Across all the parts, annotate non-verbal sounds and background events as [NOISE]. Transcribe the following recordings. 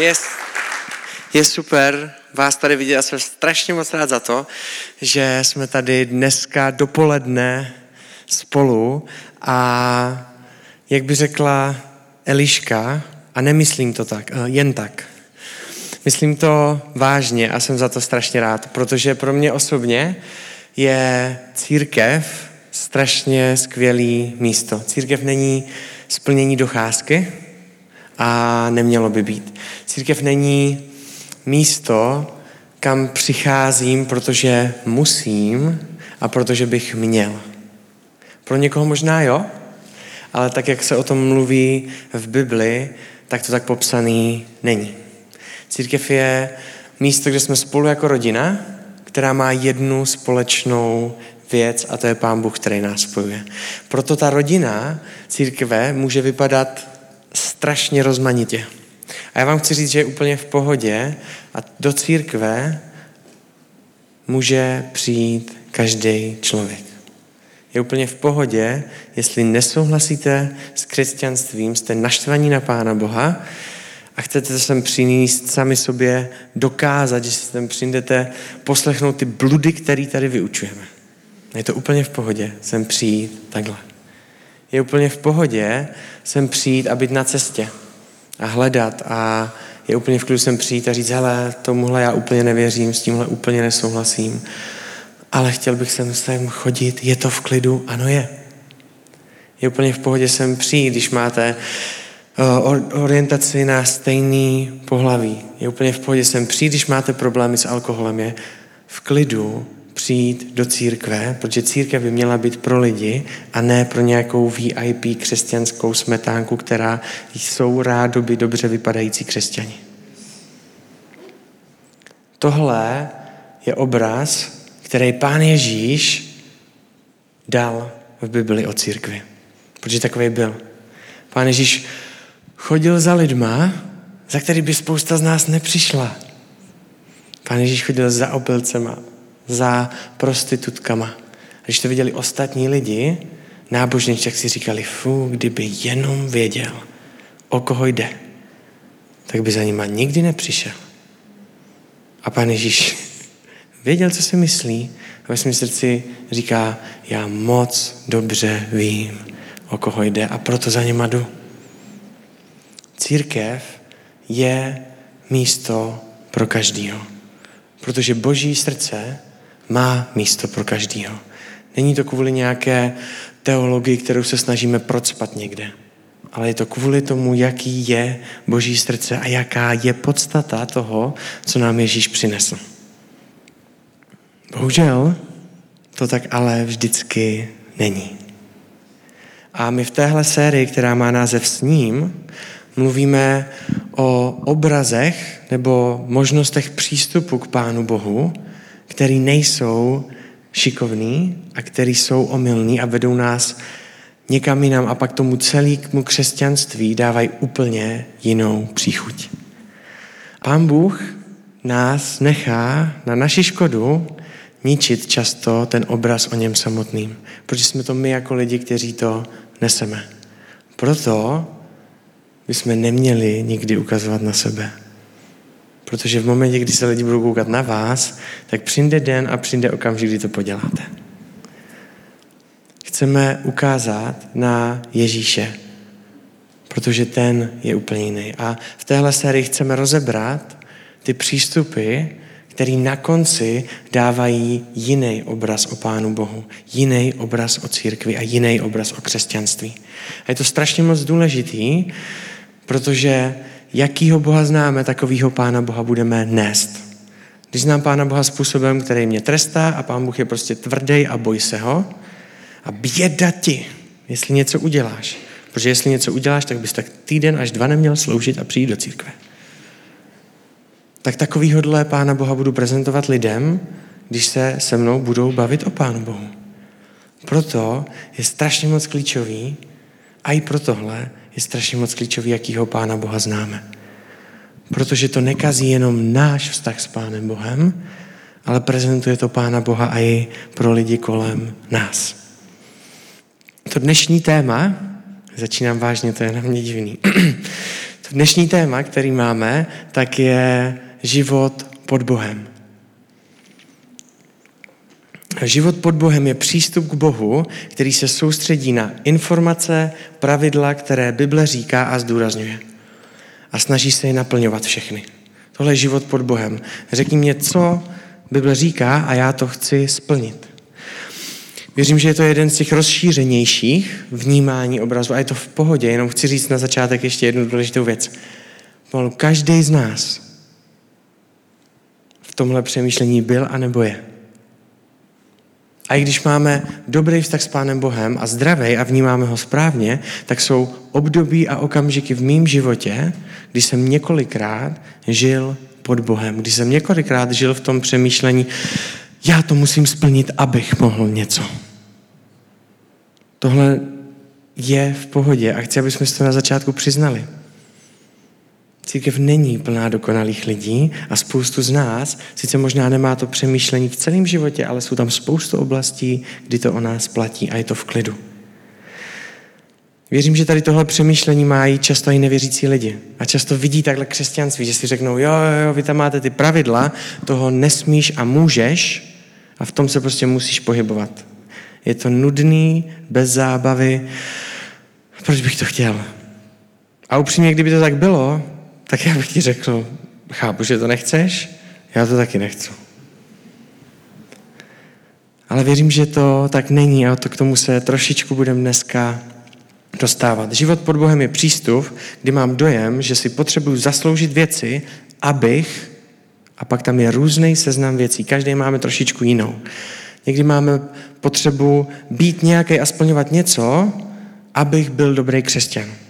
Je, je super vás tady vidět. Já jsem strašně moc rád za to, že jsme tady dneska dopoledne spolu a jak by řekla Eliška, a nemyslím to tak, eh, jen tak. Myslím to vážně a jsem za to strašně rád, protože pro mě osobně je církev strašně skvělý místo. Církev není splnění docházky a nemělo by být. Církev není místo, kam přicházím, protože musím a protože bych měl. Pro někoho možná jo, ale tak, jak se o tom mluví v Bibli, tak to tak popsaný není. Církev je místo, kde jsme spolu jako rodina, která má jednu společnou věc a to je Pán Bůh, který nás spojuje. Proto ta rodina církve může vypadat strašně rozmanitě. A já vám chci říct, že je úplně v pohodě a do církve může přijít každý člověk. Je úplně v pohodě, jestli nesouhlasíte s křesťanstvím, jste naštvaní na Pána Boha a chcete sem přinést sami sobě dokázat, že si tam přijdete poslechnout ty bludy, které tady vyučujeme. Je to úplně v pohodě sem přijít takhle. Je úplně v pohodě sem přijít a být na cestě a hledat a je úplně v klidu sem přijít a říct, hele, tomuhle já úplně nevěřím, s tímhle úplně nesouhlasím, ale chtěl bych sem sem chodit, je to v klidu? Ano je. Je úplně v pohodě sem přijít, když máte uh, orientaci na stejný pohlaví. Je úplně v pohodě sem přijít, když máte problémy s alkoholem. Je v klidu přijít do církve, protože církev by měla být pro lidi a ne pro nějakou VIP křesťanskou smetánku, která jsou rádoby dobře vypadající křesťani. Tohle je obraz, který pán Ježíš dal v Bibli o církvi. Protože takový byl. Pán Ježíš chodil za lidma, za který by spousta z nás nepřišla. Pán Ježíš chodil za opilcema, za prostitutkama. A když to viděli ostatní lidi, nábožníci, tak si říkali, fu, kdyby jenom věděl, o koho jde, tak by za nima nikdy nepřišel. A pán Ježíš [LAUGHS] věděl, co si myslí a ve svém srdci říká, já moc dobře vím, o koho jde a proto za něma jdu. Církev je místo pro každýho. Protože boží srdce má místo pro každýho. Není to kvůli nějaké teologii, kterou se snažíme procpat někde. Ale je to kvůli tomu, jaký je boží srdce a jaká je podstata toho, co nám Ježíš přinesl. Bohužel to tak ale vždycky není. A my v téhle sérii, která má název S ním, mluvíme o obrazech nebo možnostech přístupu k Pánu Bohu, který nejsou šikovní a který jsou omylní a vedou nás někam jinam a pak tomu celému křesťanství dávají úplně jinou příchuť. Pán Bůh nás nechá na naši škodu ničit často ten obraz o něm samotným, protože jsme to my jako lidi, kteří to neseme. Proto bychom neměli nikdy ukazovat na sebe. Protože v momentě, kdy se lidi budou koukat na vás, tak přijde den a přijde okamžik, kdy to poděláte. Chceme ukázat na Ježíše, protože ten je úplně jiný. A v téhle sérii chceme rozebrat ty přístupy, který na konci dávají jiný obraz o Pánu Bohu, jiný obraz o církvi a jiný obraz o křesťanství. A je to strašně moc důležitý, protože jakýho Boha známe, takovýho Pána Boha budeme nést. Když znám Pána Boha způsobem, který mě trestá a Pán Bůh je prostě tvrdý a boj se ho, a běda ti, jestli něco uděláš. Protože jestli něco uděláš, tak bys tak týden až dva neměl sloužit a přijít do církve. Tak takovýhodle Pána Boha budu prezentovat lidem, když se se mnou budou bavit o Pánu Bohu. Proto je strašně moc klíčový, a i pro tohle je strašně moc klíčový, jakýho Pána Boha známe. Protože to nekazí jenom náš vztah s Pánem Bohem, ale prezentuje to Pána Boha a i pro lidi kolem nás. To dnešní téma, začínám vážně, to je na mě divný, [CLEARS THROAT] to Dnešní téma, který máme, tak je život pod Bohem. Život pod Bohem je přístup k Bohu, který se soustředí na informace, pravidla, které Bible říká a zdůrazňuje. A snaží se je naplňovat všechny. Tohle je život pod Bohem. Řekni mě, co Bible říká a já to chci splnit. Věřím, že je to jeden z těch rozšířenějších vnímání obrazu a je to v pohodě. Jenom chci říct na začátek ještě jednu důležitou věc. Každý z nás v tomhle přemýšlení byl a nebo je. A i když máme dobrý vztah s Pánem Bohem a zdravý a vnímáme ho správně, tak jsou období a okamžiky v mém životě, kdy jsem několikrát žil pod Bohem, kdy jsem několikrát žil v tom přemýšlení, já to musím splnit, abych mohl něco. Tohle je v pohodě a chci, aby jsme si to na začátku přiznali. Církev není plná dokonalých lidí a spoustu z nás sice možná nemá to přemýšlení v celém životě, ale jsou tam spoustu oblastí, kdy to o nás platí a je to v klidu. Věřím, že tady tohle přemýšlení mají často i nevěřící lidi. A často vidí takhle křesťanství, že si řeknou, jo, jo, jo, vy tam máte ty pravidla, toho nesmíš a můžeš a v tom se prostě musíš pohybovat. Je to nudný, bez zábavy. Proč bych to chtěl? A upřímně, kdyby to tak bylo, tak já bych ti řekl, chápu, že to nechceš, já to taky nechci. Ale věřím, že to tak není a to k tomu se trošičku budeme dneska dostávat. Život pod Bohem je přístup, kdy mám dojem, že si potřebuji zasloužit věci, abych, a pak tam je různý seznam věcí, každý máme trošičku jinou. Někdy máme potřebu být nějaký a splňovat něco, abych byl dobrý křesťan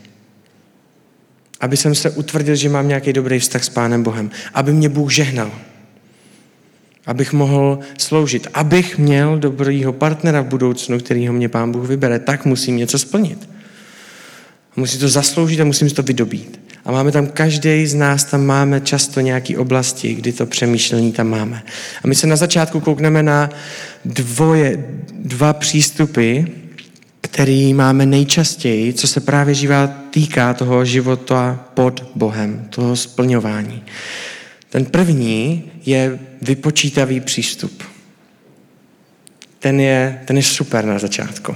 aby jsem se utvrdil, že mám nějaký dobrý vztah s Pánem Bohem, aby mě Bůh žehnal, abych mohl sloužit, abych měl dobrýho partnera v budoucnu, kterýho mě Pán Bůh vybere, tak musím něco splnit. Musím to zasloužit a musím si to vydobít. A máme tam, každý z nás tam máme často nějaké oblasti, kdy to přemýšlení tam máme. A my se na začátku koukneme na dvoje, dva přístupy, který máme nejčastěji, co se právě živá týká toho života pod Bohem, toho splňování. Ten první je vypočítavý přístup. Ten je, ten je super na začátku.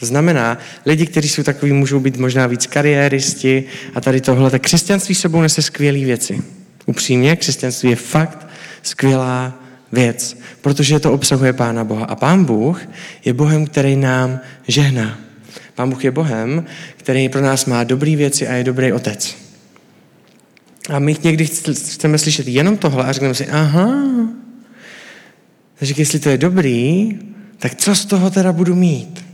To znamená, lidi, kteří jsou takový, můžou být možná víc kariéristi a tady tohle, tak křesťanství sebou nese skvělé věci. Upřímně, křesťanství je fakt skvělá věc, protože to obsahuje Pána Boha. A Pán Bůh je Bohem, který nám žehná. Pán Bůh je Bohem, který pro nás má dobré věci a je dobrý otec. A my někdy chceme slyšet jenom tohle a řekneme si, aha, takže jestli to je dobrý, tak co z toho teda budu mít?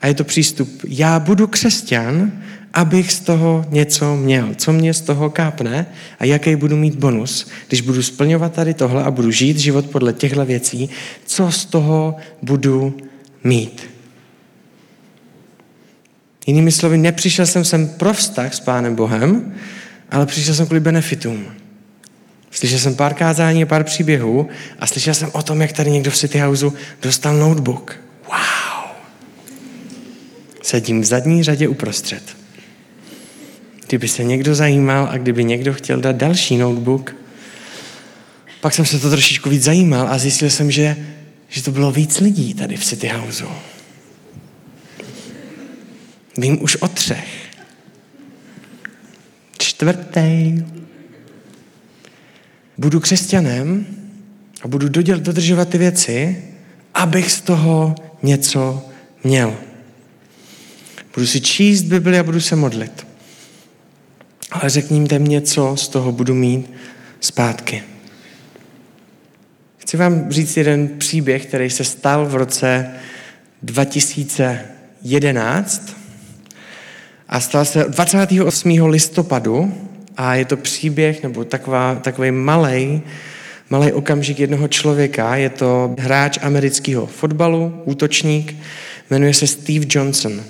A je to přístup, já budu křesťan, abych z toho něco měl. Co mě z toho kápne a jaký budu mít bonus, když budu splňovat tady tohle a budu žít život podle těchto věcí, co z toho budu mít. Jinými slovy, nepřišel jsem sem pro vztah s Pánem Bohem, ale přišel jsem kvůli benefitům. Slyšel jsem pár kázání a pár příběhů a slyšel jsem o tom, jak tady někdo v City Houseu dostal notebook. Wow! Sedím v zadní řadě uprostřed. Kdyby se někdo zajímal a kdyby někdo chtěl dát další notebook, pak jsem se to trošičku víc zajímal a zjistil jsem, že, že to bylo víc lidí tady v City Houseu. Vím už o třech. Čtvrtý. Budu křesťanem a budu dodržovat ty věci, abych z toho něco měl. Budu si číst Bibli a budu se modlit. Ale řekněte mě, co z toho budu mít zpátky. Chci vám říct jeden příběh, který se stal v roce 2011 a stal se 28. listopadu a je to příběh nebo taková, takový malý malý okamžik jednoho člověka. Je to hráč amerického fotbalu, útočník, jmenuje se Steve Johnson.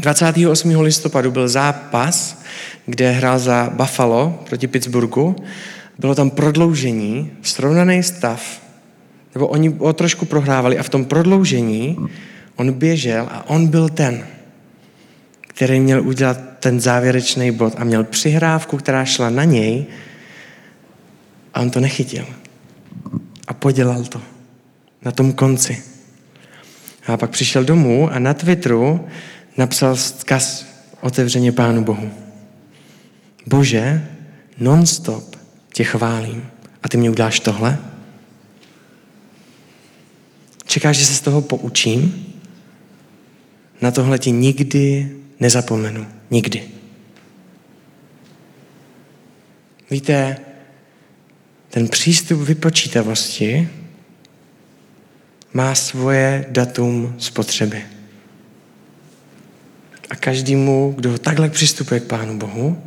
28. listopadu byl zápas, kde hrál za Buffalo proti Pittsburghu. Bylo tam prodloužení, srovnaný stav, nebo oni o trošku prohrávali a v tom prodloužení on běžel a on byl ten, který měl udělat ten závěrečný bod a měl přihrávku, která šla na něj a on to nechytil. A podělal to na tom konci. A pak přišel domů a na Twitteru napsal vzkaz otevřeně Pánu Bohu. Bože, nonstop tě chválím. A ty mě uděláš tohle? Čekáš, že se z toho poučím? Na tohle ti nikdy nezapomenu. Nikdy. Víte, ten přístup vypočítavosti má svoje datum spotřeby. A každému, kdo takhle přistupuje k Pánu Bohu,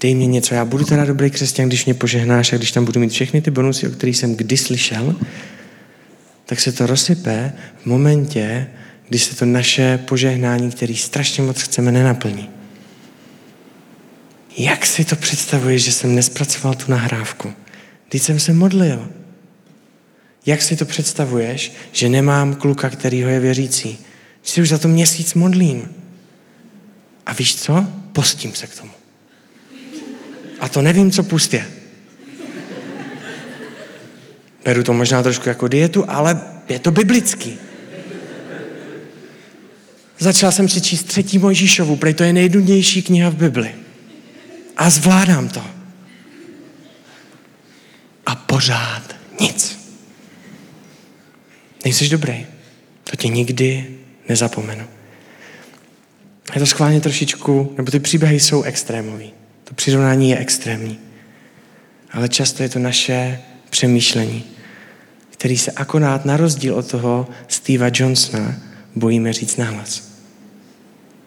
dej mě něco, já budu teda dobrý křesťan, když mě požehnáš a když tam budu mít všechny ty bonusy, o kterých jsem kdy slyšel, tak se to rozsype v momentě, kdy se to naše požehnání, který strašně moc chceme, nenaplní. Jak si to představuješ, že jsem nespracoval tu nahrávku? Když jsem se modlil. Jak si to představuješ, že nemám kluka, který ho je věřící? Si už za to měsíc modlím. A víš co? Postím se k tomu. A to nevím, co pustě. Beru to možná trošku jako dietu, ale je to biblický. Začal jsem si číst třetí Mojžíšovu, protože to je nejdůležitější kniha v Bibli. A zvládám to. A pořád nic. Nejsi dobrý. To tě nikdy nezapomenu. Je to schválně trošičku, nebo ty příběhy jsou extrémový. To přirovnání je extrémní. Ale často je to naše přemýšlení, který se akorát na rozdíl od toho Steva Johnsona bojíme říct nahlas.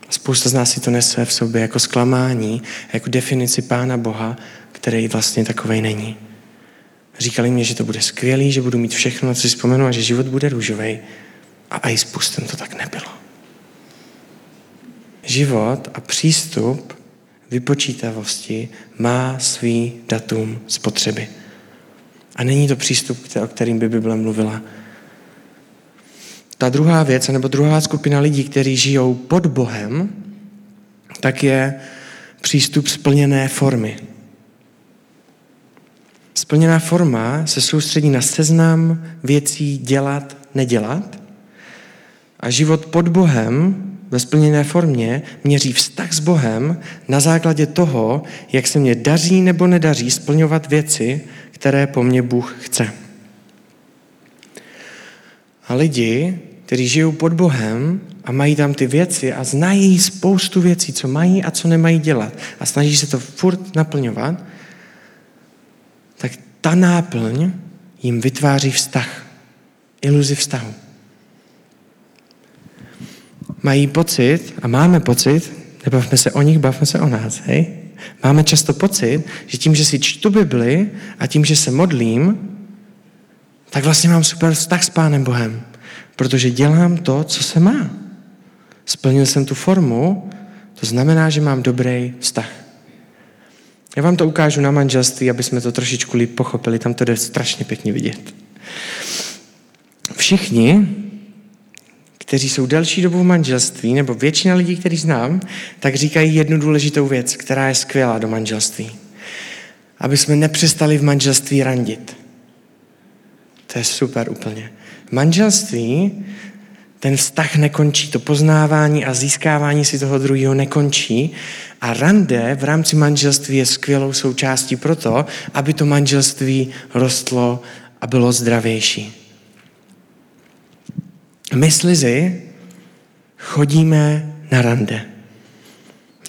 Spousta z nás si to nese v sobě jako zklamání, jako definici Pána Boha, který vlastně takovej není. Říkali mi, že to bude skvělý, že budu mít všechno, co si vzpomenu a že život bude růžový. A i s pustem to tak nebylo. Život a přístup vypočítavosti má svý datum spotřeby. A není to přístup, o kterým by Bible mluvila. Ta druhá věc, nebo druhá skupina lidí, kteří žijou pod Bohem, tak je přístup splněné formy. Splněná forma se soustředí na seznam věcí dělat, nedělat a život pod Bohem ve splněné formě měří vztah s Bohem na základě toho, jak se mě daří nebo nedaří splňovat věci, které po mně Bůh chce. A lidi, kteří žijou pod Bohem a mají tam ty věci a znají spoustu věcí, co mají a co nemají dělat a snaží se to furt naplňovat, tak ta náplň jim vytváří vztah, iluzi vztahu. Mají pocit, a máme pocit, nebavme se o nich, bavme se o nás, hej? Máme často pocit, že tím, že si čtu Bibli a tím, že se modlím, tak vlastně mám super vztah s Pánem Bohem, protože dělám to, co se má. Splnil jsem tu formu, to znamená, že mám dobrý vztah. Já vám to ukážu na manželství, aby jsme to trošičku líp pochopili. Tam to jde strašně pěkně vidět. Všichni, kteří jsou delší dobu v manželství, nebo většina lidí, který znám, tak říkají jednu důležitou věc, která je skvělá do manželství. Aby jsme nepřestali v manželství randit. To je super úplně. Manželství ten vztah nekončí, to poznávání a získávání si toho druhého nekončí a rande v rámci manželství je skvělou součástí proto, aby to manželství rostlo a bylo zdravější. My s Lizy chodíme na rande.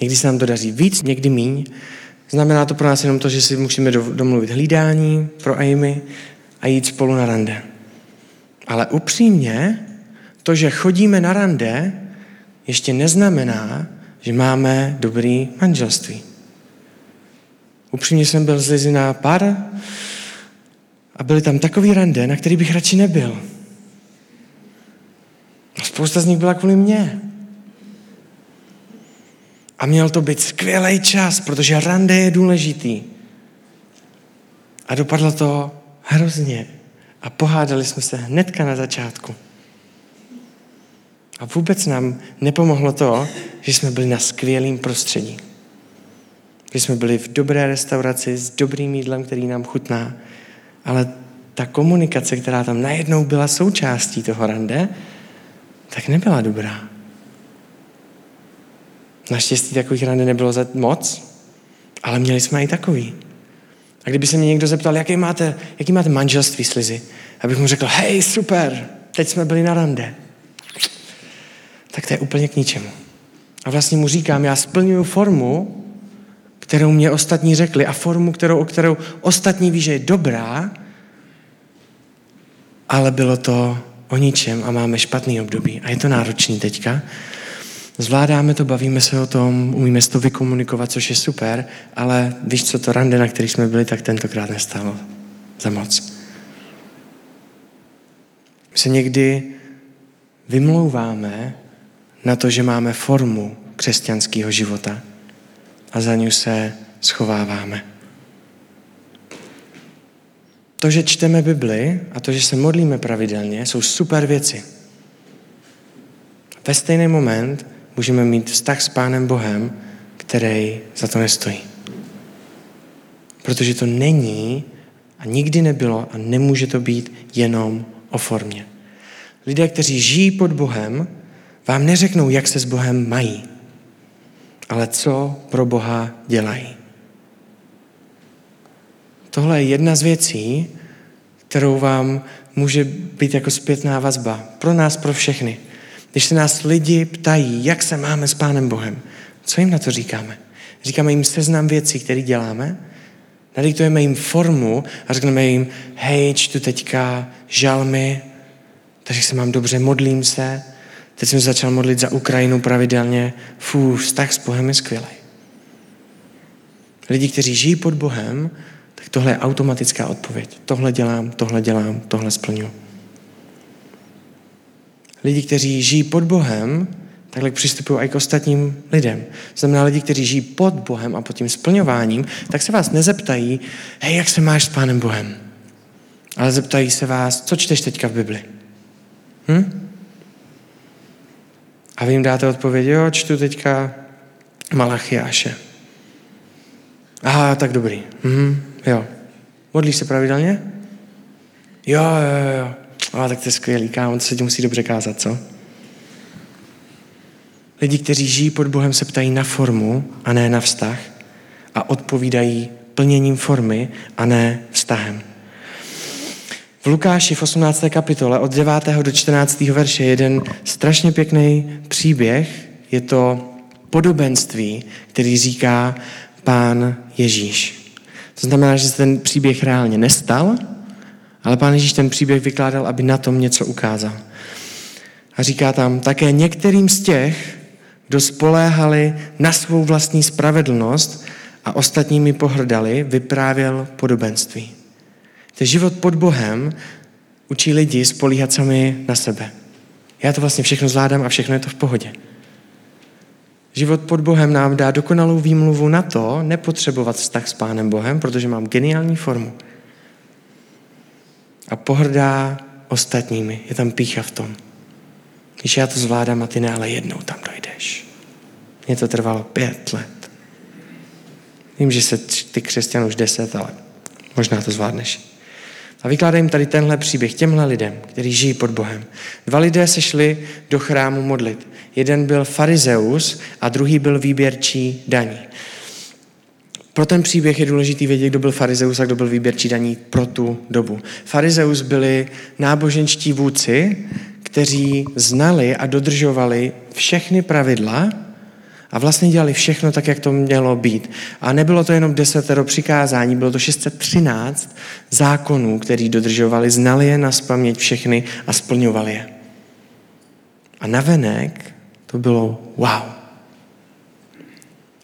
Někdy se nám to daří víc, někdy míň. Znamená to pro nás jenom to, že si musíme domluvit hlídání pro Amy a jít spolu na rande. Ale upřímně, to, že chodíme na rande, ještě neznamená, že máme dobrý manželství. Upřímně jsem byl z Lizy na pár a byly tam takový rande, na který bych radši nebyl. A spousta z nich byla kvůli mně. A měl to být skvělý čas, protože rande je důležitý. A dopadlo to hrozně. A pohádali jsme se hnedka na začátku. A vůbec nám nepomohlo to, že jsme byli na skvělém prostředí. Že jsme byli v dobré restauraci s dobrým jídlem, který nám chutná. Ale ta komunikace, která tam najednou byla součástí toho rande, tak nebyla dobrá. Naštěstí takových rande nebylo za moc, ale měli jsme i takový. A kdyby se mě někdo zeptal, jaký máte, jaký máte manželství slizy, abych mu řekl, hej, super, teď jsme byli na rande. Tak to je úplně k ničemu. A vlastně mu říkám, já splňuju formu, kterou mě ostatní řekli a formu, kterou, o kterou ostatní ví, že je dobrá, ale bylo to o ničem a máme špatný období. A je to náročný teďka. Zvládáme to, bavíme se o tom, umíme to vykomunikovat, což je super, ale víš co, to rande, na který jsme byli, tak tentokrát nestálo za moc. My se někdy vymlouváme na to, že máme formu křesťanského života a za ní se schováváme. To, že čteme Bibli a to, že se modlíme pravidelně, jsou super věci. Ve stejný moment můžeme mít vztah s Pánem Bohem, který za to nestojí. Protože to není a nikdy nebylo a nemůže to být jenom o formě. Lidé, kteří žijí pod Bohem, vám neřeknou, jak se s Bohem mají, ale co pro Boha dělají. Tohle je jedna z věcí, kterou vám může být jako zpětná vazba. Pro nás, pro všechny. Když se nás lidi ptají, jak se máme s Pánem Bohem, co jim na to říkáme? Říkáme jim seznam věcí, které děláme, nadiktujeme jim formu a řekneme jim, hej, čtu teďka žalmy, takže se mám dobře, modlím se. Teď jsem začal modlit za Ukrajinu pravidelně. Fú, vztah s Bohem je skvělý. Lidi, kteří žijí pod Bohem, tohle je automatická odpověď. Tohle dělám, tohle dělám, tohle splňu. Lidi, kteří žijí pod Bohem, takhle přistupují i k ostatním lidem. Znamená lidi, kteří žijí pod Bohem a pod tím splňováním, tak se vás nezeptají, hej, jak se máš s Pánem Bohem? Ale zeptají se vás, co čteš teďka v Bibli? Hm? A vy jim dáte odpověď, jo, čtu teďka Malachiáše. Aha, tak dobrý. Mhm, jo. Modlíš se pravidelně? Jo, jo, jo. A tak to je skvělý, kámo, to se ti musí dobře kázat, co? Lidi, kteří žijí pod Bohem, se ptají na formu a ne na vztah a odpovídají plněním formy a ne vztahem. V Lukáši v 18. kapitole od 9. do 14. verše je jeden strašně pěkný příběh. Je to podobenství, který říká pán Ježíš. To znamená, že se ten příběh reálně nestal, ale pán Ježíš ten příběh vykládal, aby na tom něco ukázal. A říká tam, také některým z těch, kdo spoléhali na svou vlastní spravedlnost a ostatními pohrdali, vyprávěl podobenství. Ten život pod Bohem učí lidi spolíhat sami na sebe. Já to vlastně všechno zvládám a všechno je to v pohodě. Život pod Bohem nám dá dokonalou výmluvu na to, nepotřebovat vztah s Pánem Bohem, protože mám geniální formu. A pohrdá ostatními. Je tam pícha v tom. Když já to zvládám a ty ne, ale jednou tam dojdeš. Mně to trvalo pět let. Vím, že se ty křesťan už deset, ale možná to zvládneš. A vykládá jim tady tenhle příběh těmhle lidem, kteří žijí pod Bohem. Dva lidé se šli do chrámu modlit. Jeden byl farizeus a druhý byl výběrčí daní. Pro ten příběh je důležitý vědět, kdo byl farizeus a kdo byl výběrčí daní pro tu dobu. Farizeus byli náboženští vůdci, kteří znali a dodržovali všechny pravidla, a vlastně dělali všechno tak, jak to mělo být. A nebylo to jenom desetero přikázání, bylo to 613 zákonů, který dodržovali, znali je na spaměť všechny a splňovali je. A navenek to bylo wow.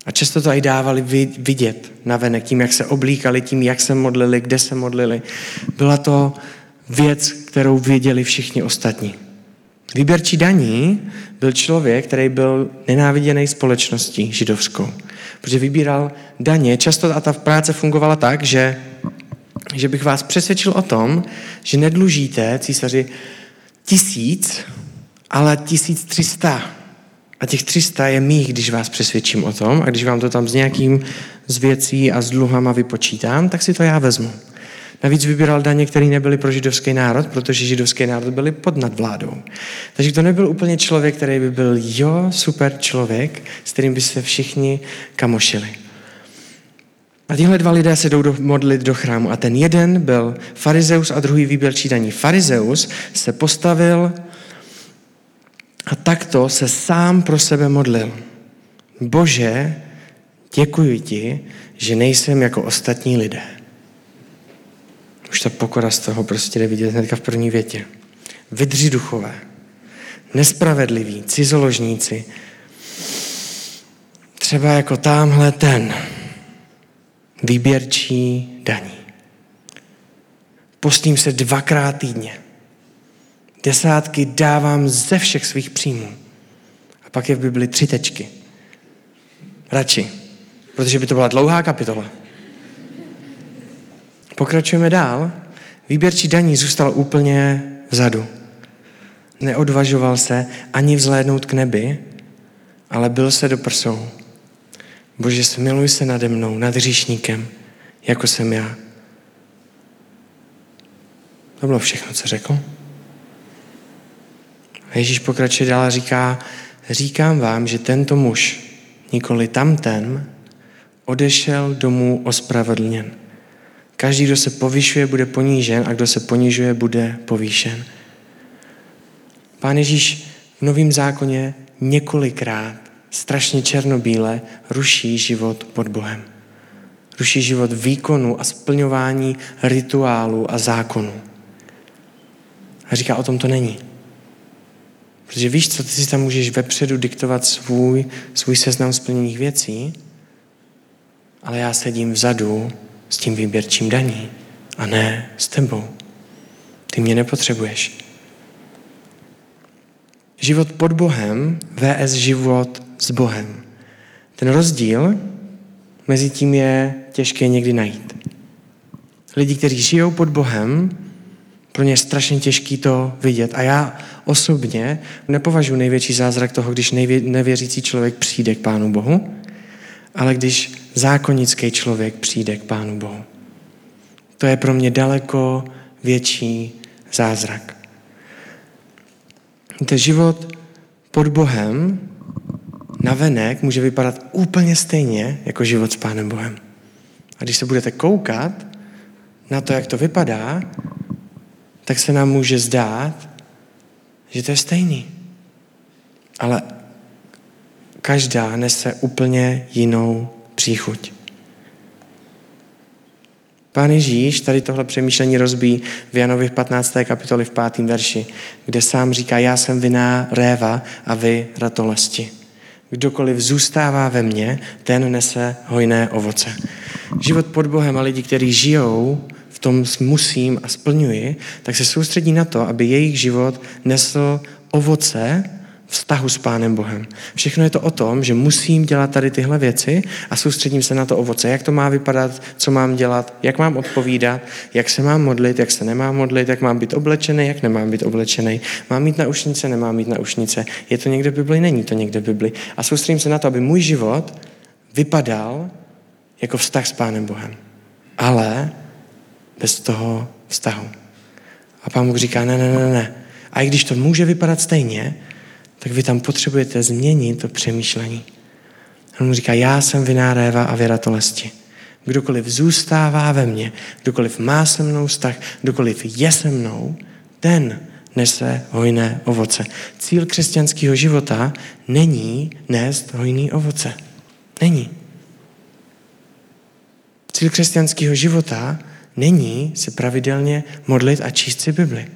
A často to i dávali vidět navenek tím, jak se oblíkali, tím, jak se modlili, kde se modlili. Byla to věc, kterou věděli všichni ostatní. Výběrčí daní byl člověk, který byl nenáviděný společností židovskou, protože vybíral daně. Často a ta práce fungovala tak, že, že bych vás přesvědčil o tom, že nedlužíte císaři tisíc ale 1300. A těch 300 je mých, když vás přesvědčím o tom a když vám to tam s nějakým z věcí a s dluhama vypočítám, tak si to já vezmu. Navíc vybíral daně, které nebyly pro židovský národ, protože židovský národ byli pod nadvládou. Takže to nebyl úplně člověk, který by byl, jo, super člověk, s kterým by se všichni kamošili. A tihle dva lidé se jdou do, modlit do chrámu. A ten jeden byl farizeus a druhý výběrčí daní. Farizeus se postavil a takto se sám pro sebe modlil. Bože, děkuji ti, že nejsem jako ostatní lidé. Už ta pokora z toho prostě jde vidět hnedka v první větě. Vydři duchové, nespravedliví, cizoložníci, třeba jako tamhle ten, výběrčí daní. Postím se dvakrát týdně. Desátky dávám ze všech svých příjmů. A pak je v Bibli tři tečky. Radši, protože by to byla dlouhá kapitola. Pokračujeme dál. Výběrčí daní zůstal úplně vzadu. Neodvažoval se ani vzhlédnout k nebi, ale byl se do prsou. Bože, smiluj se nade mnou, nad říšníkem, jako jsem já. To bylo všechno, co řekl. A Ježíš pokračuje dál a říká, říkám vám, že tento muž, nikoli tamten, odešel domů ospravedlněn. Každý, kdo se povyšuje, bude ponížen a kdo se ponižuje, bude povýšen. Pán Ježíš v Novém zákoně několikrát strašně černobíle ruší život pod Bohem. Ruší život výkonu a splňování rituálu a zákonu. A říká, o tom to není. Protože víš co, ty si tam můžeš vepředu diktovat svůj, svůj seznam splněných věcí, ale já sedím vzadu s tím výběrčím daní a ne s tebou. Ty mě nepotřebuješ. Život pod Bohem vs. život s Bohem. Ten rozdíl mezi tím je těžké někdy najít. Lidi, kteří žijou pod Bohem, pro ně je strašně těžký to vidět. A já osobně nepovažuji největší zázrak toho, když nevěřící člověk přijde k Pánu Bohu, ale když zákonický člověk přijde k Pánu Bohu. To je pro mě daleko větší zázrak. Ten život pod Bohem navenek může vypadat úplně stejně jako život s Pánem Bohem. A když se budete koukat na to, jak to vypadá, tak se nám může zdát, že to je stejný. Ale každá nese úplně jinou příchuť. Pán Ježíš tady tohle přemýšlení rozbíjí v Janovi v 15. kapitoli v 5. verši, kde sám říká, já jsem viná réva a vy ratolesti. Kdokoliv zůstává ve mně, ten nese hojné ovoce. Život pod Bohem a lidi, kteří žijou v tom musím a splňuji, tak se soustředí na to, aby jejich život nesl ovoce vztahu s Pánem Bohem. Všechno je to o tom, že musím dělat tady tyhle věci a soustředím se na to ovoce. Jak to má vypadat, co mám dělat, jak mám odpovídat, jak se mám modlit, jak se nemám modlit, jak mám být oblečený, jak nemám být oblečený. Mám mít naušnice, nemám mít naušnice. Je to někde v Bibli, není to někde v Bibli. A soustředím se na to, aby můj život vypadal jako vztah s Pánem Bohem. Ale bez toho vztahu. A pán Bůh říká, ne, ne, ne, ne. A i když to může vypadat stejně, tak vy tam potřebujete změnit to přemýšlení. On mu říká, já jsem viná réva a věratolesti. Kdokoliv zůstává ve mně, kdokoliv má se mnou vztah, kdokoliv je se mnou, ten nese hojné ovoce. Cíl křesťanského života není nést hojný ovoce. Není. Cíl křesťanského života není se pravidelně modlit a číst si Bibli.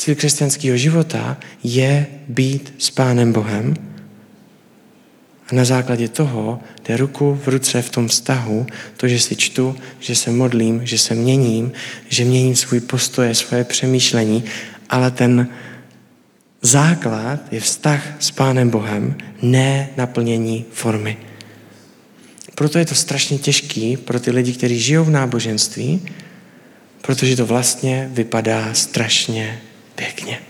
Cíl křesťanského života je být s Pánem Bohem a na základě toho jde ruku v ruce v tom vztahu, to, že si čtu, že se modlím, že se měním, že měním svůj postoje, svoje přemýšlení, ale ten základ je vztah s Pánem Bohem, ne naplnění formy. Proto je to strašně těžký pro ty lidi, kteří žijou v náboženství, protože to vlastně vypadá strašně Pěkně.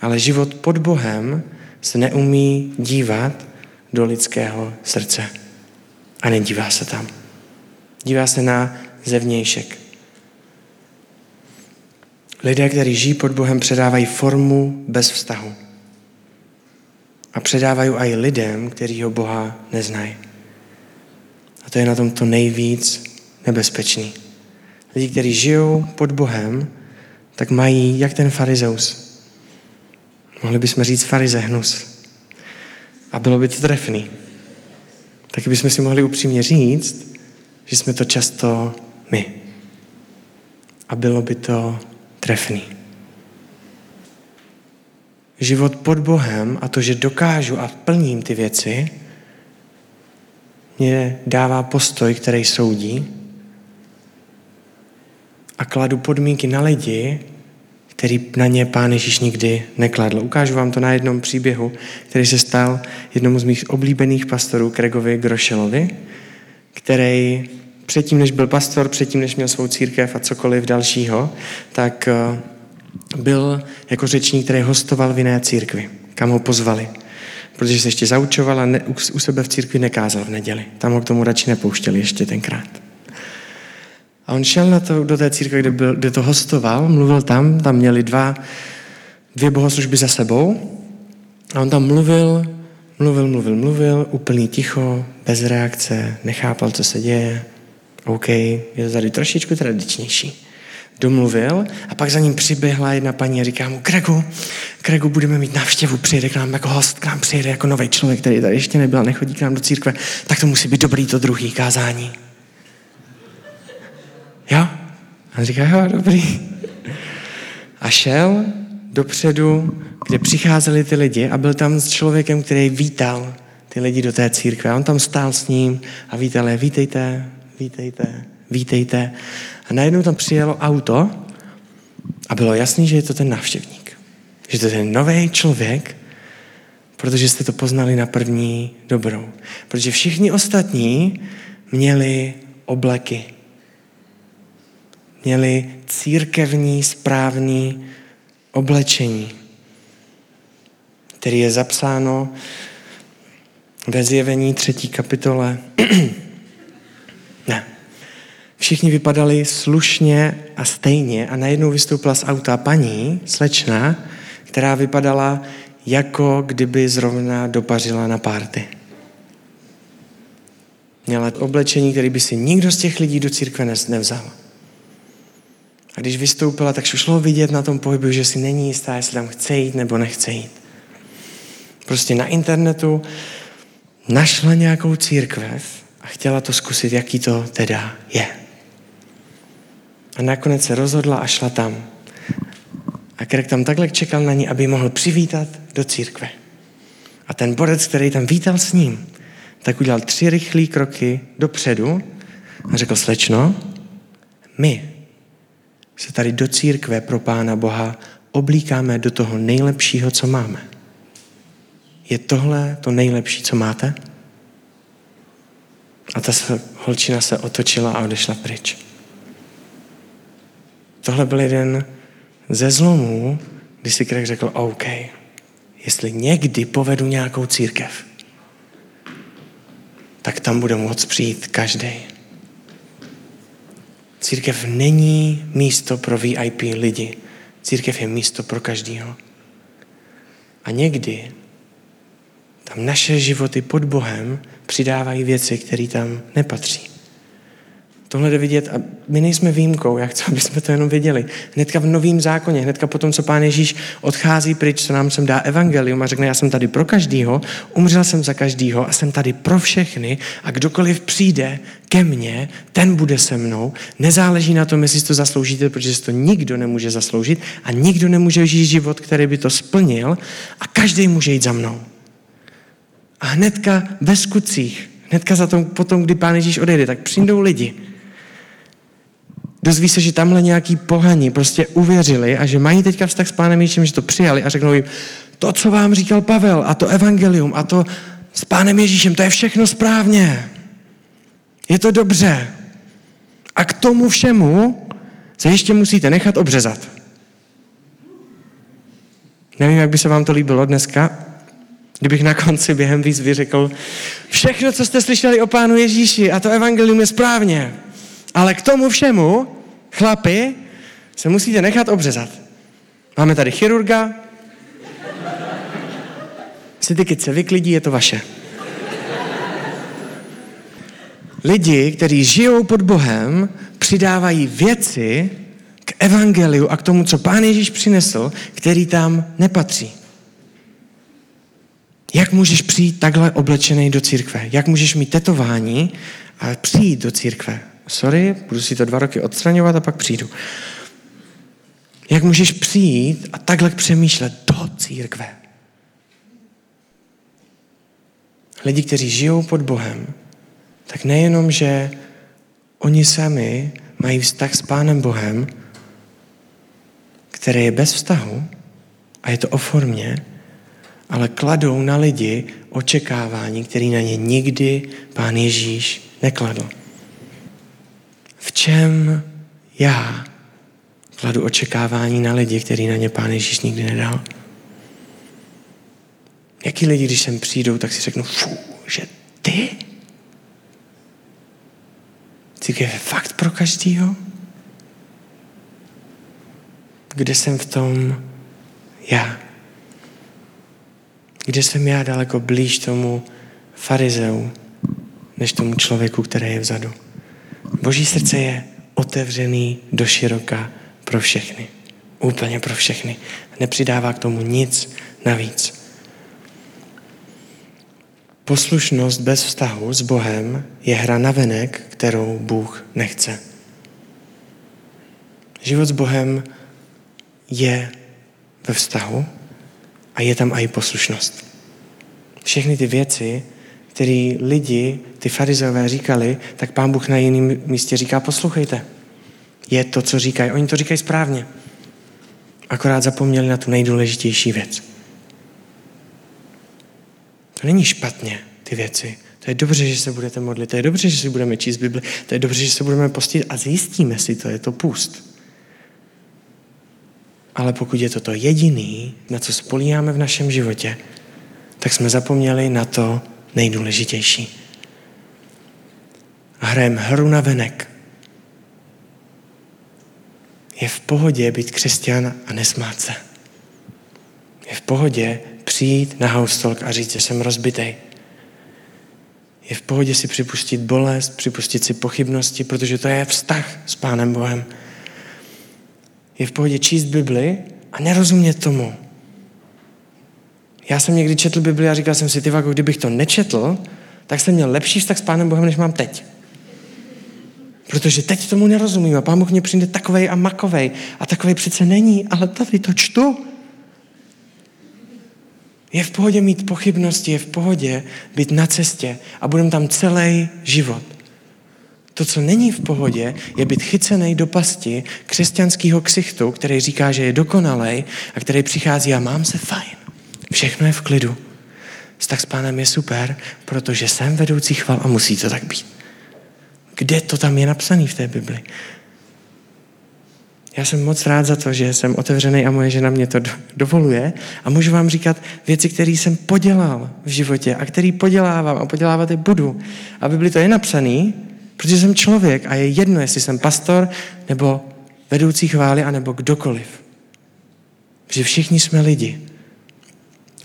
Ale život pod Bohem se neumí dívat do lidského srdce. A nedívá se tam. Dívá se na zevnějšek. Lidé, kteří žijí pod Bohem, předávají formu bez vztahu. A předávají i lidem, kteří ho Boha neznají. A to je na tom to nejvíc nebezpečný. Lidi, kteří žijou pod Bohem, tak mají jak ten farizeus. Mohli bychom říct farize hnus. A bylo by to trefný. Taky bychom si mohli upřímně říct, že jsme to často my. A bylo by to trefný. Život pod Bohem a to, že dokážu a plním ty věci, mě dává postoj, který soudí a kladu podmínky na lidi, který na ně pán Ježíš nikdy nekladl. Ukážu vám to na jednom příběhu, který se stal jednomu z mých oblíbených pastorů, Kregovi Grošelovi, který předtím, než byl pastor, předtím, než měl svou církev a cokoliv dalšího, tak eh, byl jako řečník, který hostoval v jiné církvi, kam ho pozvali. Protože se ještě zaučoval a ne, u sebe v církvi nekázal v neděli. Tam ho k tomu radši nepouštěli ještě tenkrát. A on šel na to, do té církve, kde, byl, kde to hostoval, mluvil tam, tam měli dva, dvě bohoslužby za sebou a on tam mluvil, mluvil, mluvil, mluvil, úplný ticho, bez reakce, nechápal, co se děje. OK, je to tady trošičku tradičnější. Domluvil a pak za ním přiběhla jedna paní a říká mu, Gregu, Gregu, budeme mít návštěvu, přijede k nám jako host, k nám přijede jako nový člověk, který tady ještě nebyl, nechodí k nám do církve, tak to musí být dobrý to druhý kázání. Jo? A on říká, jo, dobrý. A šel dopředu, kde přicházeli ty lidi a byl tam s člověkem, který vítal ty lidi do té církve. A on tam stál s ním a vítal je, vítejte, vítejte, vítejte. A najednou tam přijelo auto a bylo jasný, že je to ten návštěvník. Že to je ten nový člověk, protože jste to poznali na první dobrou. Protože všichni ostatní měli obleky. Měli církevní správný oblečení, který je zapsáno ve zjevení třetí kapitole [CLEARS THROAT] Ne. Všichni vypadali slušně a stejně a najednou vystoupila z auta paní, slečna, která vypadala jako kdyby zrovna dopařila na párty. Měla oblečení, který by si nikdo z těch lidí do církve nevzal. A když vystoupila, tak šlo vidět na tom pohybu, že si není jistá, jestli tam chce jít nebo nechce jít. Prostě na internetu našla nějakou církvev, a chtěla to zkusit, jaký to teda je. A nakonec se rozhodla a šla tam. A Krek tam takhle čekal na ní, aby mohl přivítat do církve. A ten borec, který tam vítal s ním, tak udělal tři rychlé kroky dopředu a řekl, slečno, my se tady do církve pro Pána Boha oblíkáme do toho nejlepšího, co máme. Je tohle to nejlepší, co máte? A ta holčina se otočila a odešla pryč. Tohle byl jeden ze zlomů, kdy si Krek řekl, OK, jestli někdy povedu nějakou církev, tak tam bude moct přijít každý. Církev není místo pro VIP lidi. Církev je místo pro každýho. A někdy tam naše životy pod Bohem přidávají věci, které tam nepatří. Tohle jde vidět a my nejsme výjimkou, jak chceme, aby jsme to jenom viděli. Hnedka v novém zákoně, hnedka potom, co pán Ježíš odchází pryč, co nám sem dá evangelium a řekne, já jsem tady pro každýho, umřel jsem za každýho a jsem tady pro všechny a kdokoliv přijde ke mně, ten bude se mnou. Nezáleží na tom, jestli si to zasloužíte, protože si to nikdo nemůže zasloužit a nikdo nemůže žít život, který by to splnil a každý může jít za mnou. A hnedka ve skutcích, hnedka za tom, potom, kdy Pán Ježíš odejde, tak přijdou lidi. Dozví se, že tamhle nějaký pohani prostě uvěřili a že mají teďka vztah s Pánem Ježíšem, že to přijali a řeknou jim, to, co vám říkal Pavel a to evangelium a to s Pánem Ježíšem, to je všechno správně. Je to dobře. A k tomu všemu se ještě musíte nechat obřezat. Nevím, jak by se vám to líbilo dneska, kdybych na konci během výzvy řekl, všechno, co jste slyšeli o Pánu Ježíši a to evangelium je správně, ale k tomu všemu, chlapi, se musíte nechat obřezat. Máme tady chirurga, si ty kytce vyklidí, je to vaše. Lidi, kteří žijou pod Bohem, přidávají věci k evangeliu a k tomu, co Pán Ježíš přinesl, který tam nepatří. Jak můžeš přijít takhle oblečený do církve? Jak můžeš mít tetování a přijít do církve? Sorry, budu si to dva roky odstraňovat a pak přijdu. Jak můžeš přijít a takhle přemýšlet do církve? Lidi, kteří žijou pod Bohem, tak nejenom, že oni sami mají vztah s Pánem Bohem, který je bez vztahu a je to o formě, ale kladou na lidi očekávání, který na ně nikdy Pán Ježíš nekladl. V čem já kladu očekávání na lidi, který na ně Pán Ježíš nikdy nedal? Jaký lidi, když sem přijdou, tak si řeknu, fú, že ty? Církev je fakt pro každýho? Kde jsem v tom já? Kde jsem já daleko blíž tomu farizeu, než tomu člověku, který je vzadu? Boží srdce je otevřený do široka pro všechny. Úplně pro všechny. Nepřidává k tomu nic navíc. Poslušnost bez vztahu s Bohem je hra na venek, kterou Bůh nechce. Život s Bohem je ve vztahu a je tam i poslušnost. Všechny ty věci, které lidi, ty farizové říkali, tak pán Bůh na jiném místě říká, poslouchejte. Je to, co říkají. Oni to říkají správně. Akorát zapomněli na tu nejdůležitější věc. To není špatně, ty věci. To je dobře, že se budete modlit, to je dobře, že si budeme číst Bibli, to je dobře, že se budeme postit a zjistíme si to, je to půst. Ale pokud je to to jediný, na co spolíháme v našem životě, tak jsme zapomněli na to nejdůležitější. hrajeme hru na venek. Je v pohodě být křesťan a nesmát se. Je v pohodě přijít na haustolk a říct, že jsem rozbitej. Je v pohodě si připustit bolest, připustit si pochybnosti, protože to je vztah s Pánem Bohem. Je v pohodě číst Bibli a nerozumět tomu. Já jsem někdy četl Bibli a říkal jsem si, ty vago, kdybych to nečetl, tak jsem měl lepší vztah s Pánem Bohem, než mám teď. Protože teď tomu nerozumím a Pán Bůh mě přijde takovej a makovej a takovej přece není, ale tady to čtu. Je v pohodě mít pochybnosti, je v pohodě být na cestě a budeme tam celý život. To, co není v pohodě, je být chycený do pasti křesťanského ksichtu, který říká, že je dokonalej a který přichází a mám se fajn. Všechno je v klidu. Vztah s pánem je super, protože jsem vedoucí chval a musí to tak být. Kde to tam je napsané v té Bibli? Já jsem moc rád za to, že jsem otevřený a moje žena mě to dovoluje a můžu vám říkat věci, které jsem podělal v životě a který podělávám a podělávat je budu. A Bibli to je napsaný, protože jsem člověk a je jedno, jestli jsem pastor nebo vedoucí chvály, anebo kdokoliv. Že všichni jsme lidi.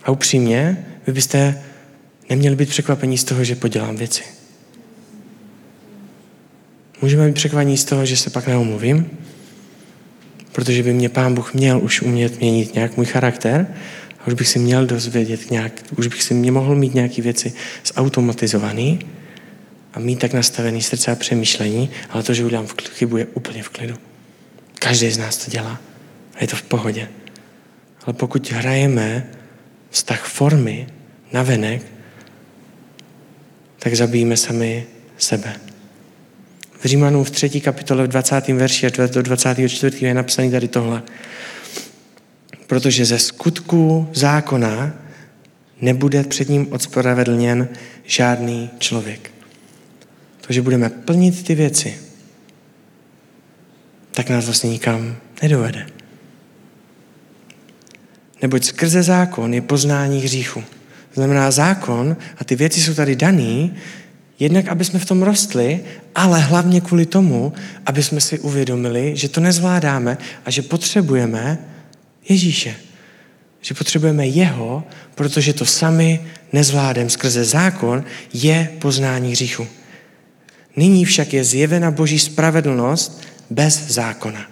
A upřímně, vy byste neměli být překvapení z toho, že podělám věci. Můžeme být překvapení z toho, že se pak neomluvím, protože by mě pán Bůh měl už umět měnit nějak můj charakter a už bych si měl dozvědět nějak, už bych si mě mohl mít nějaké věci zautomatizované a mít tak nastavený srdce a přemýšlení, ale to, že udělám chybu, je úplně v klidu. Každý z nás to dělá a je to v pohodě. Ale pokud hrajeme vztah formy na venek, tak zabijíme sami sebe. V Římanům v třetí kapitole v 20. verši až do 24. je napsaný tady tohle. Protože ze skutku zákona nebude před ním odspravedlněn žádný člověk. To, že budeme plnit ty věci, tak nás vlastně nikam nedovede. Neboť skrze zákon je poznání hříchu. Znamená, zákon a ty věci jsou tady daný, jednak, aby jsme v tom rostli, ale hlavně kvůli tomu, aby jsme si uvědomili, že to nezvládáme a že potřebujeme Ježíše. Že potřebujeme jeho, protože to sami nezvládem. Skrze zákon je poznání hříchu. Nyní však je zjevena boží spravedlnost bez zákona,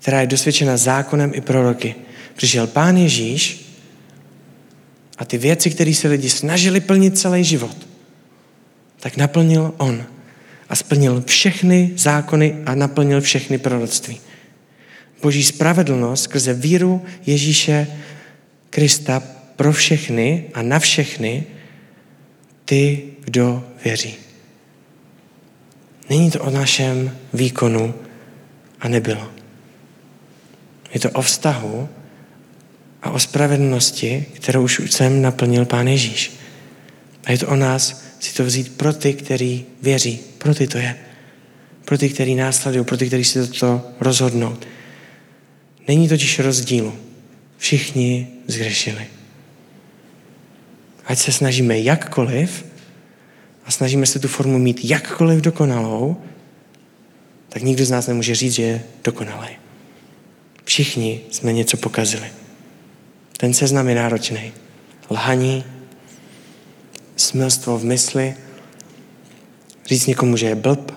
která je dosvědčena zákonem i proroky. Přišel pán Ježíš a ty věci, které se lidi snažili plnit celý život, tak naplnil on a splnil všechny zákony a naplnil všechny proroctví. Boží spravedlnost skrze víru Ježíše Krista pro všechny a na všechny ty, kdo věří. Není to o našem výkonu a nebylo. Je to o vztahu a o spravedlnosti, kterou už jsem naplnil Pán Ježíš. A je to o nás si to vzít pro ty, kteří věří. Pro ty to je. Pro ty, kteří následují, pro ty, kteří si to rozhodnou. Není totiž rozdílu. Všichni zřešili. Ať se snažíme jakkoliv a snažíme se tu formu mít jakkoliv dokonalou, tak nikdo z nás nemůže říct, že je dokonalý. Všichni jsme něco pokazili. Ten seznam je náročný. Lhaní, smilstvo v mysli, říct někomu, že je blb.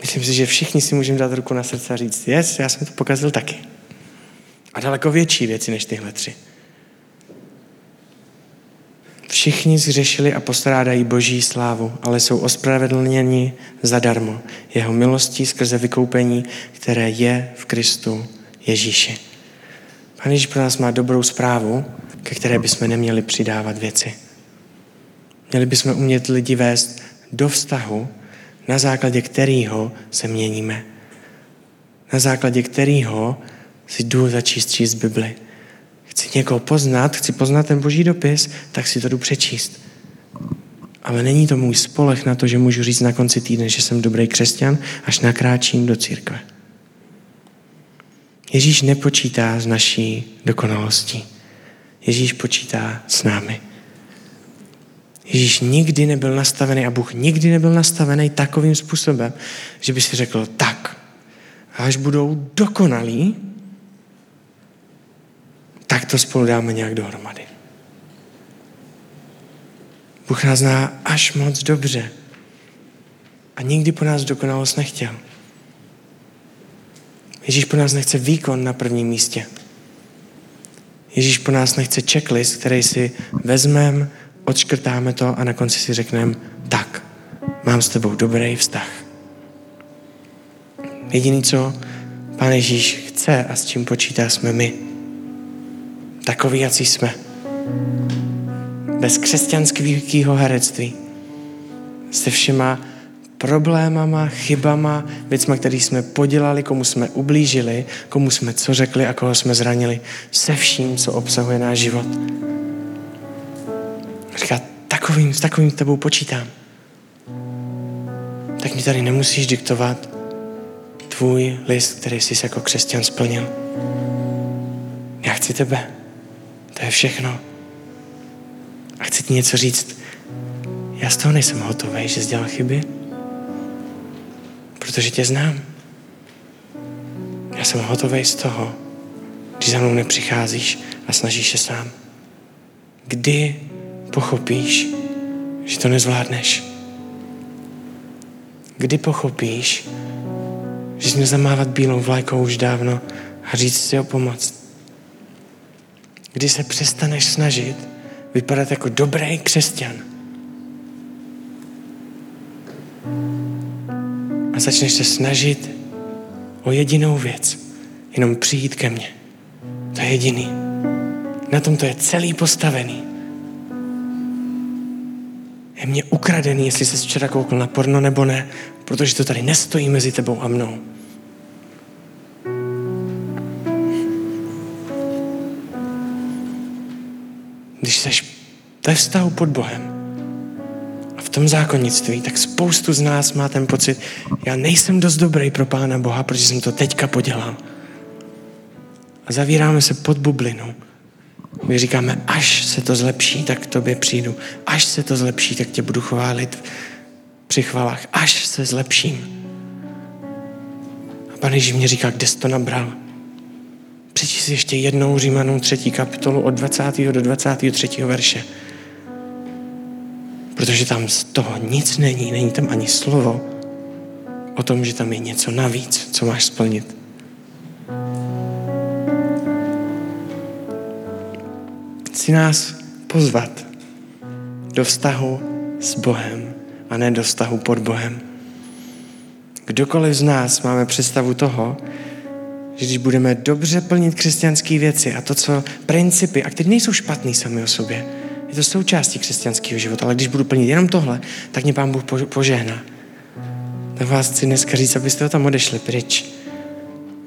Myslím si, že všichni si můžeme dát ruku na srdce a říct, yes, já jsem to pokazil taky. A daleko větší věci než tyhle tři. Všichni zřešili a postrádají boží slávu, ale jsou ospravedlněni zadarmo jeho milostí skrze vykoupení, které je v Kristu Ježíši. Pán Ježíš pro nás má dobrou zprávu, ke které bychom neměli přidávat věci. Měli bychom umět lidi vést do vztahu, na základě kterého se měníme. Na základě kterého si jdu začíst číst Bibli. Chci někoho poznat, chci poznat ten boží dopis, tak si to jdu přečíst. Ale není to můj spolech na to, že můžu říct na konci týdne, že jsem dobrý křesťan, až nakráčím do církve. Ježíš nepočítá s naší dokonalostí. Ježíš počítá s námi. Ježíš nikdy nebyl nastavený a Bůh nikdy nebyl nastavený takovým způsobem, že by si řekl, tak, až budou dokonalí, tak to spolu dáme nějak dohromady. Bůh nás zná až moc dobře a nikdy po nás dokonalost nechtěl. Ježíš po nás nechce výkon na prvním místě. Ježíš po nás nechce checklist, který si vezmeme, odškrtáme to a na konci si řekneme, tak, mám s tebou dobrý vztah. Jediný, co Pán Ježíš chce a s čím počítá, jsme my. Takový, jací jsme. Bez křesťanského herectví. Se všema problémama, chybama, věcma, které jsme podělali, komu jsme ublížili, komu jsme co řekli a koho jsme zranili. Se vším, co obsahuje náš život. Říká, takovým, s takovým tebou počítám. Tak mi tady nemusíš diktovat tvůj list, který jsi jako křesťan splnil. Já chci tebe. To je všechno. A chci ti něco říct. Já z toho nejsem hotový, že jsi dělal chyby protože tě znám. Já jsem hotový z toho, když za mnou nepřicházíš a snažíš se sám. Kdy pochopíš, že to nezvládneš? Kdy pochopíš, že jsi měl zamávat bílou vlajkou už dávno a říct si o pomoc? Kdy se přestaneš snažit vypadat jako dobrý křesťan? začneš se snažit o jedinou věc. Jenom přijít ke mně. To je jediný. Na tom to je celý postavený. Je mě ukradený, jestli jsi včera koukl na porno nebo ne, protože to tady nestojí mezi tebou a mnou. Jsi ve vztahu pod Bohem, tom zákonnictví, tak spoustu z nás má ten pocit, já nejsem dost dobrý pro Pána Boha, protože jsem to teďka podělal. a zavíráme se pod bublinu. My říkáme, až se to zlepší, tak k tobě přijdu. Až se to zlepší, tak tě budu chválit při chvalách. Až se zlepším. A pane Ježíš mě říká, kde jsi to nabral? Přečti si ještě jednou Římanům třetí kapitolu od 20. do 23. verše. Protože tam z toho nic není, není tam ani slovo o tom, že tam je něco navíc, co máš splnit. Chci nás pozvat do vztahu s Bohem a ne do vztahu pod Bohem. Kdokoliv z nás máme představu toho, že když budeme dobře plnit křesťanské věci a to, co principy, a které nejsou špatný sami o sobě, je to součástí křesťanského života, ale když budu plnit jenom tohle, tak mě Pán Bůh požehná. Tak vás chci dneska říct, abyste ho tam odešli pryč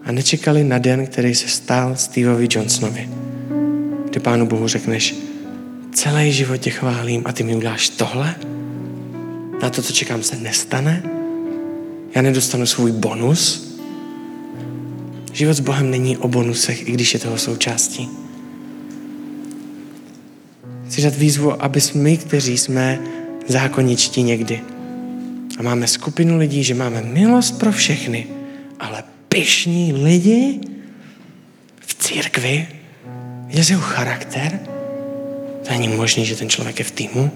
a nečekali na den, který se stal Steveovi Johnsonovi. Kdy Pánu Bohu řekneš, celý život tě chválím a ty mi uděláš tohle? Na to, co čekám, se nestane? Já nedostanu svůj bonus? Život s Bohem není o bonusech, i když je toho součástí. Chci dát výzvu, aby my, kteří jsme zákoničtí někdy a máme skupinu lidí, že máme milost pro všechny, ale pyšní lidi v církvi, je jeho charakter, to není možné, že ten člověk je v týmu.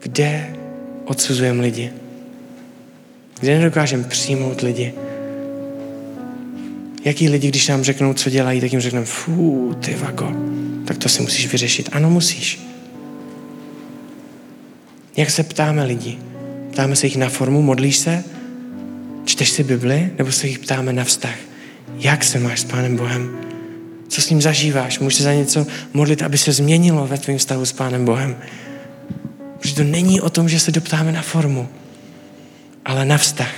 Kde odsuzujeme lidi? Kde nedokážeme přijmout lidi? Jaký lidi, když nám řeknou, co dělají, tak jim řekneme, fú, ty vago, tak to si musíš vyřešit. Ano, musíš. Jak se ptáme lidi? Ptáme se jich na formu, modlíš se? Čteš si Bibli? Nebo se jich ptáme na vztah? Jak se máš s Pánem Bohem? Co s ním zažíváš? Můžeš se za něco modlit, aby se změnilo ve tvém vztahu s Pánem Bohem. Protože to není o tom, že se doptáme na formu, ale na vztah.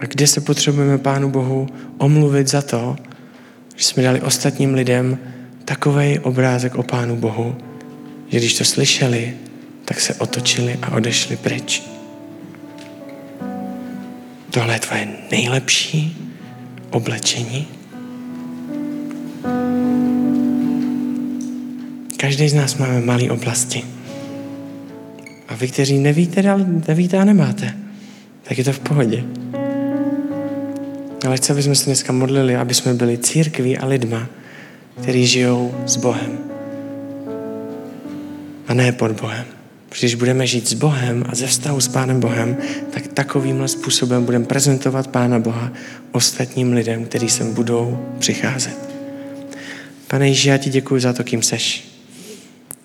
A kde se potřebujeme Pánu Bohu omluvit za to, že jsme dali ostatním lidem takový obrázek o Pánu Bohu, že když to slyšeli, tak se otočili a odešli pryč. Tohle je tvoje nejlepší oblečení. Každý z nás máme malé oblasti. A vy, kteří nevíte, nevíte a nemáte, tak je to v pohodě. Ale chci, aby jsme se dneska modlili, aby jsme byli církví a lidma, kteří žijou s Bohem. A ne pod Bohem. Protože když budeme žít s Bohem a ze vztahu s Pánem Bohem, tak takovýmhle způsobem budeme prezentovat Pána Boha ostatním lidem, kteří sem budou přicházet. Pane Ježíši, já ti děkuji za to, kým seš.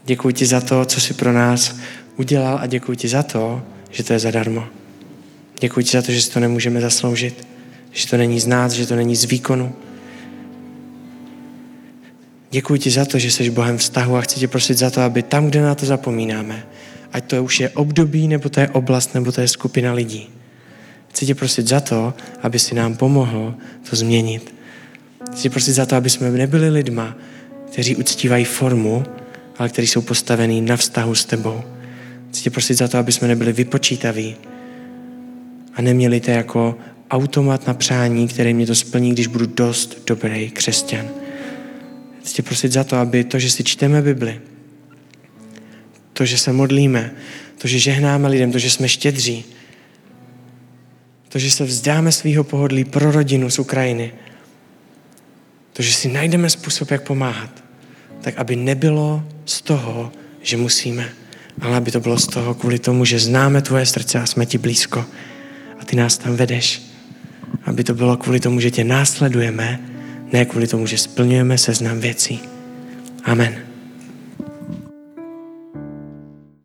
Děkuji ti za to, co jsi pro nás udělal a děkuji ti za to, že to je zadarmo. Děkuji ti za to, že si to nemůžeme zasloužit, že to není z nás, že to není z výkonu. Děkuji ti za to, že jsi Bohem vztahu a chci tě prosit za to, aby tam, kde na to zapomínáme, ať to už je období, nebo to je oblast, nebo to je skupina lidí. Chci tě prosit za to, aby si nám pomohl to změnit. Chci tě prosit za to, aby jsme nebyli lidma, kteří uctívají formu, ale kteří jsou postavení na vztahu s tebou. Chci tě prosit za to, aby jsme nebyli vypočítaví a neměli to jako automat na přání, který mě to splní, když budu dost dobrý křesťan. Chci tě prosit za to, aby to, že si čteme Bibli, to, že se modlíme, to, že žehnáme lidem, to, že jsme štědří, to, že se vzdáme svého pohodlí pro rodinu z Ukrajiny, to, že si najdeme způsob, jak pomáhat, tak aby nebylo z toho, že musíme, ale aby to bylo z toho kvůli tomu, že známe tvoje srdce a jsme ti blízko a ty nás tam vedeš. Aby to bylo kvůli tomu, že tě následujeme, ne kvůli tomu, že splňujeme seznam věcí. Amen.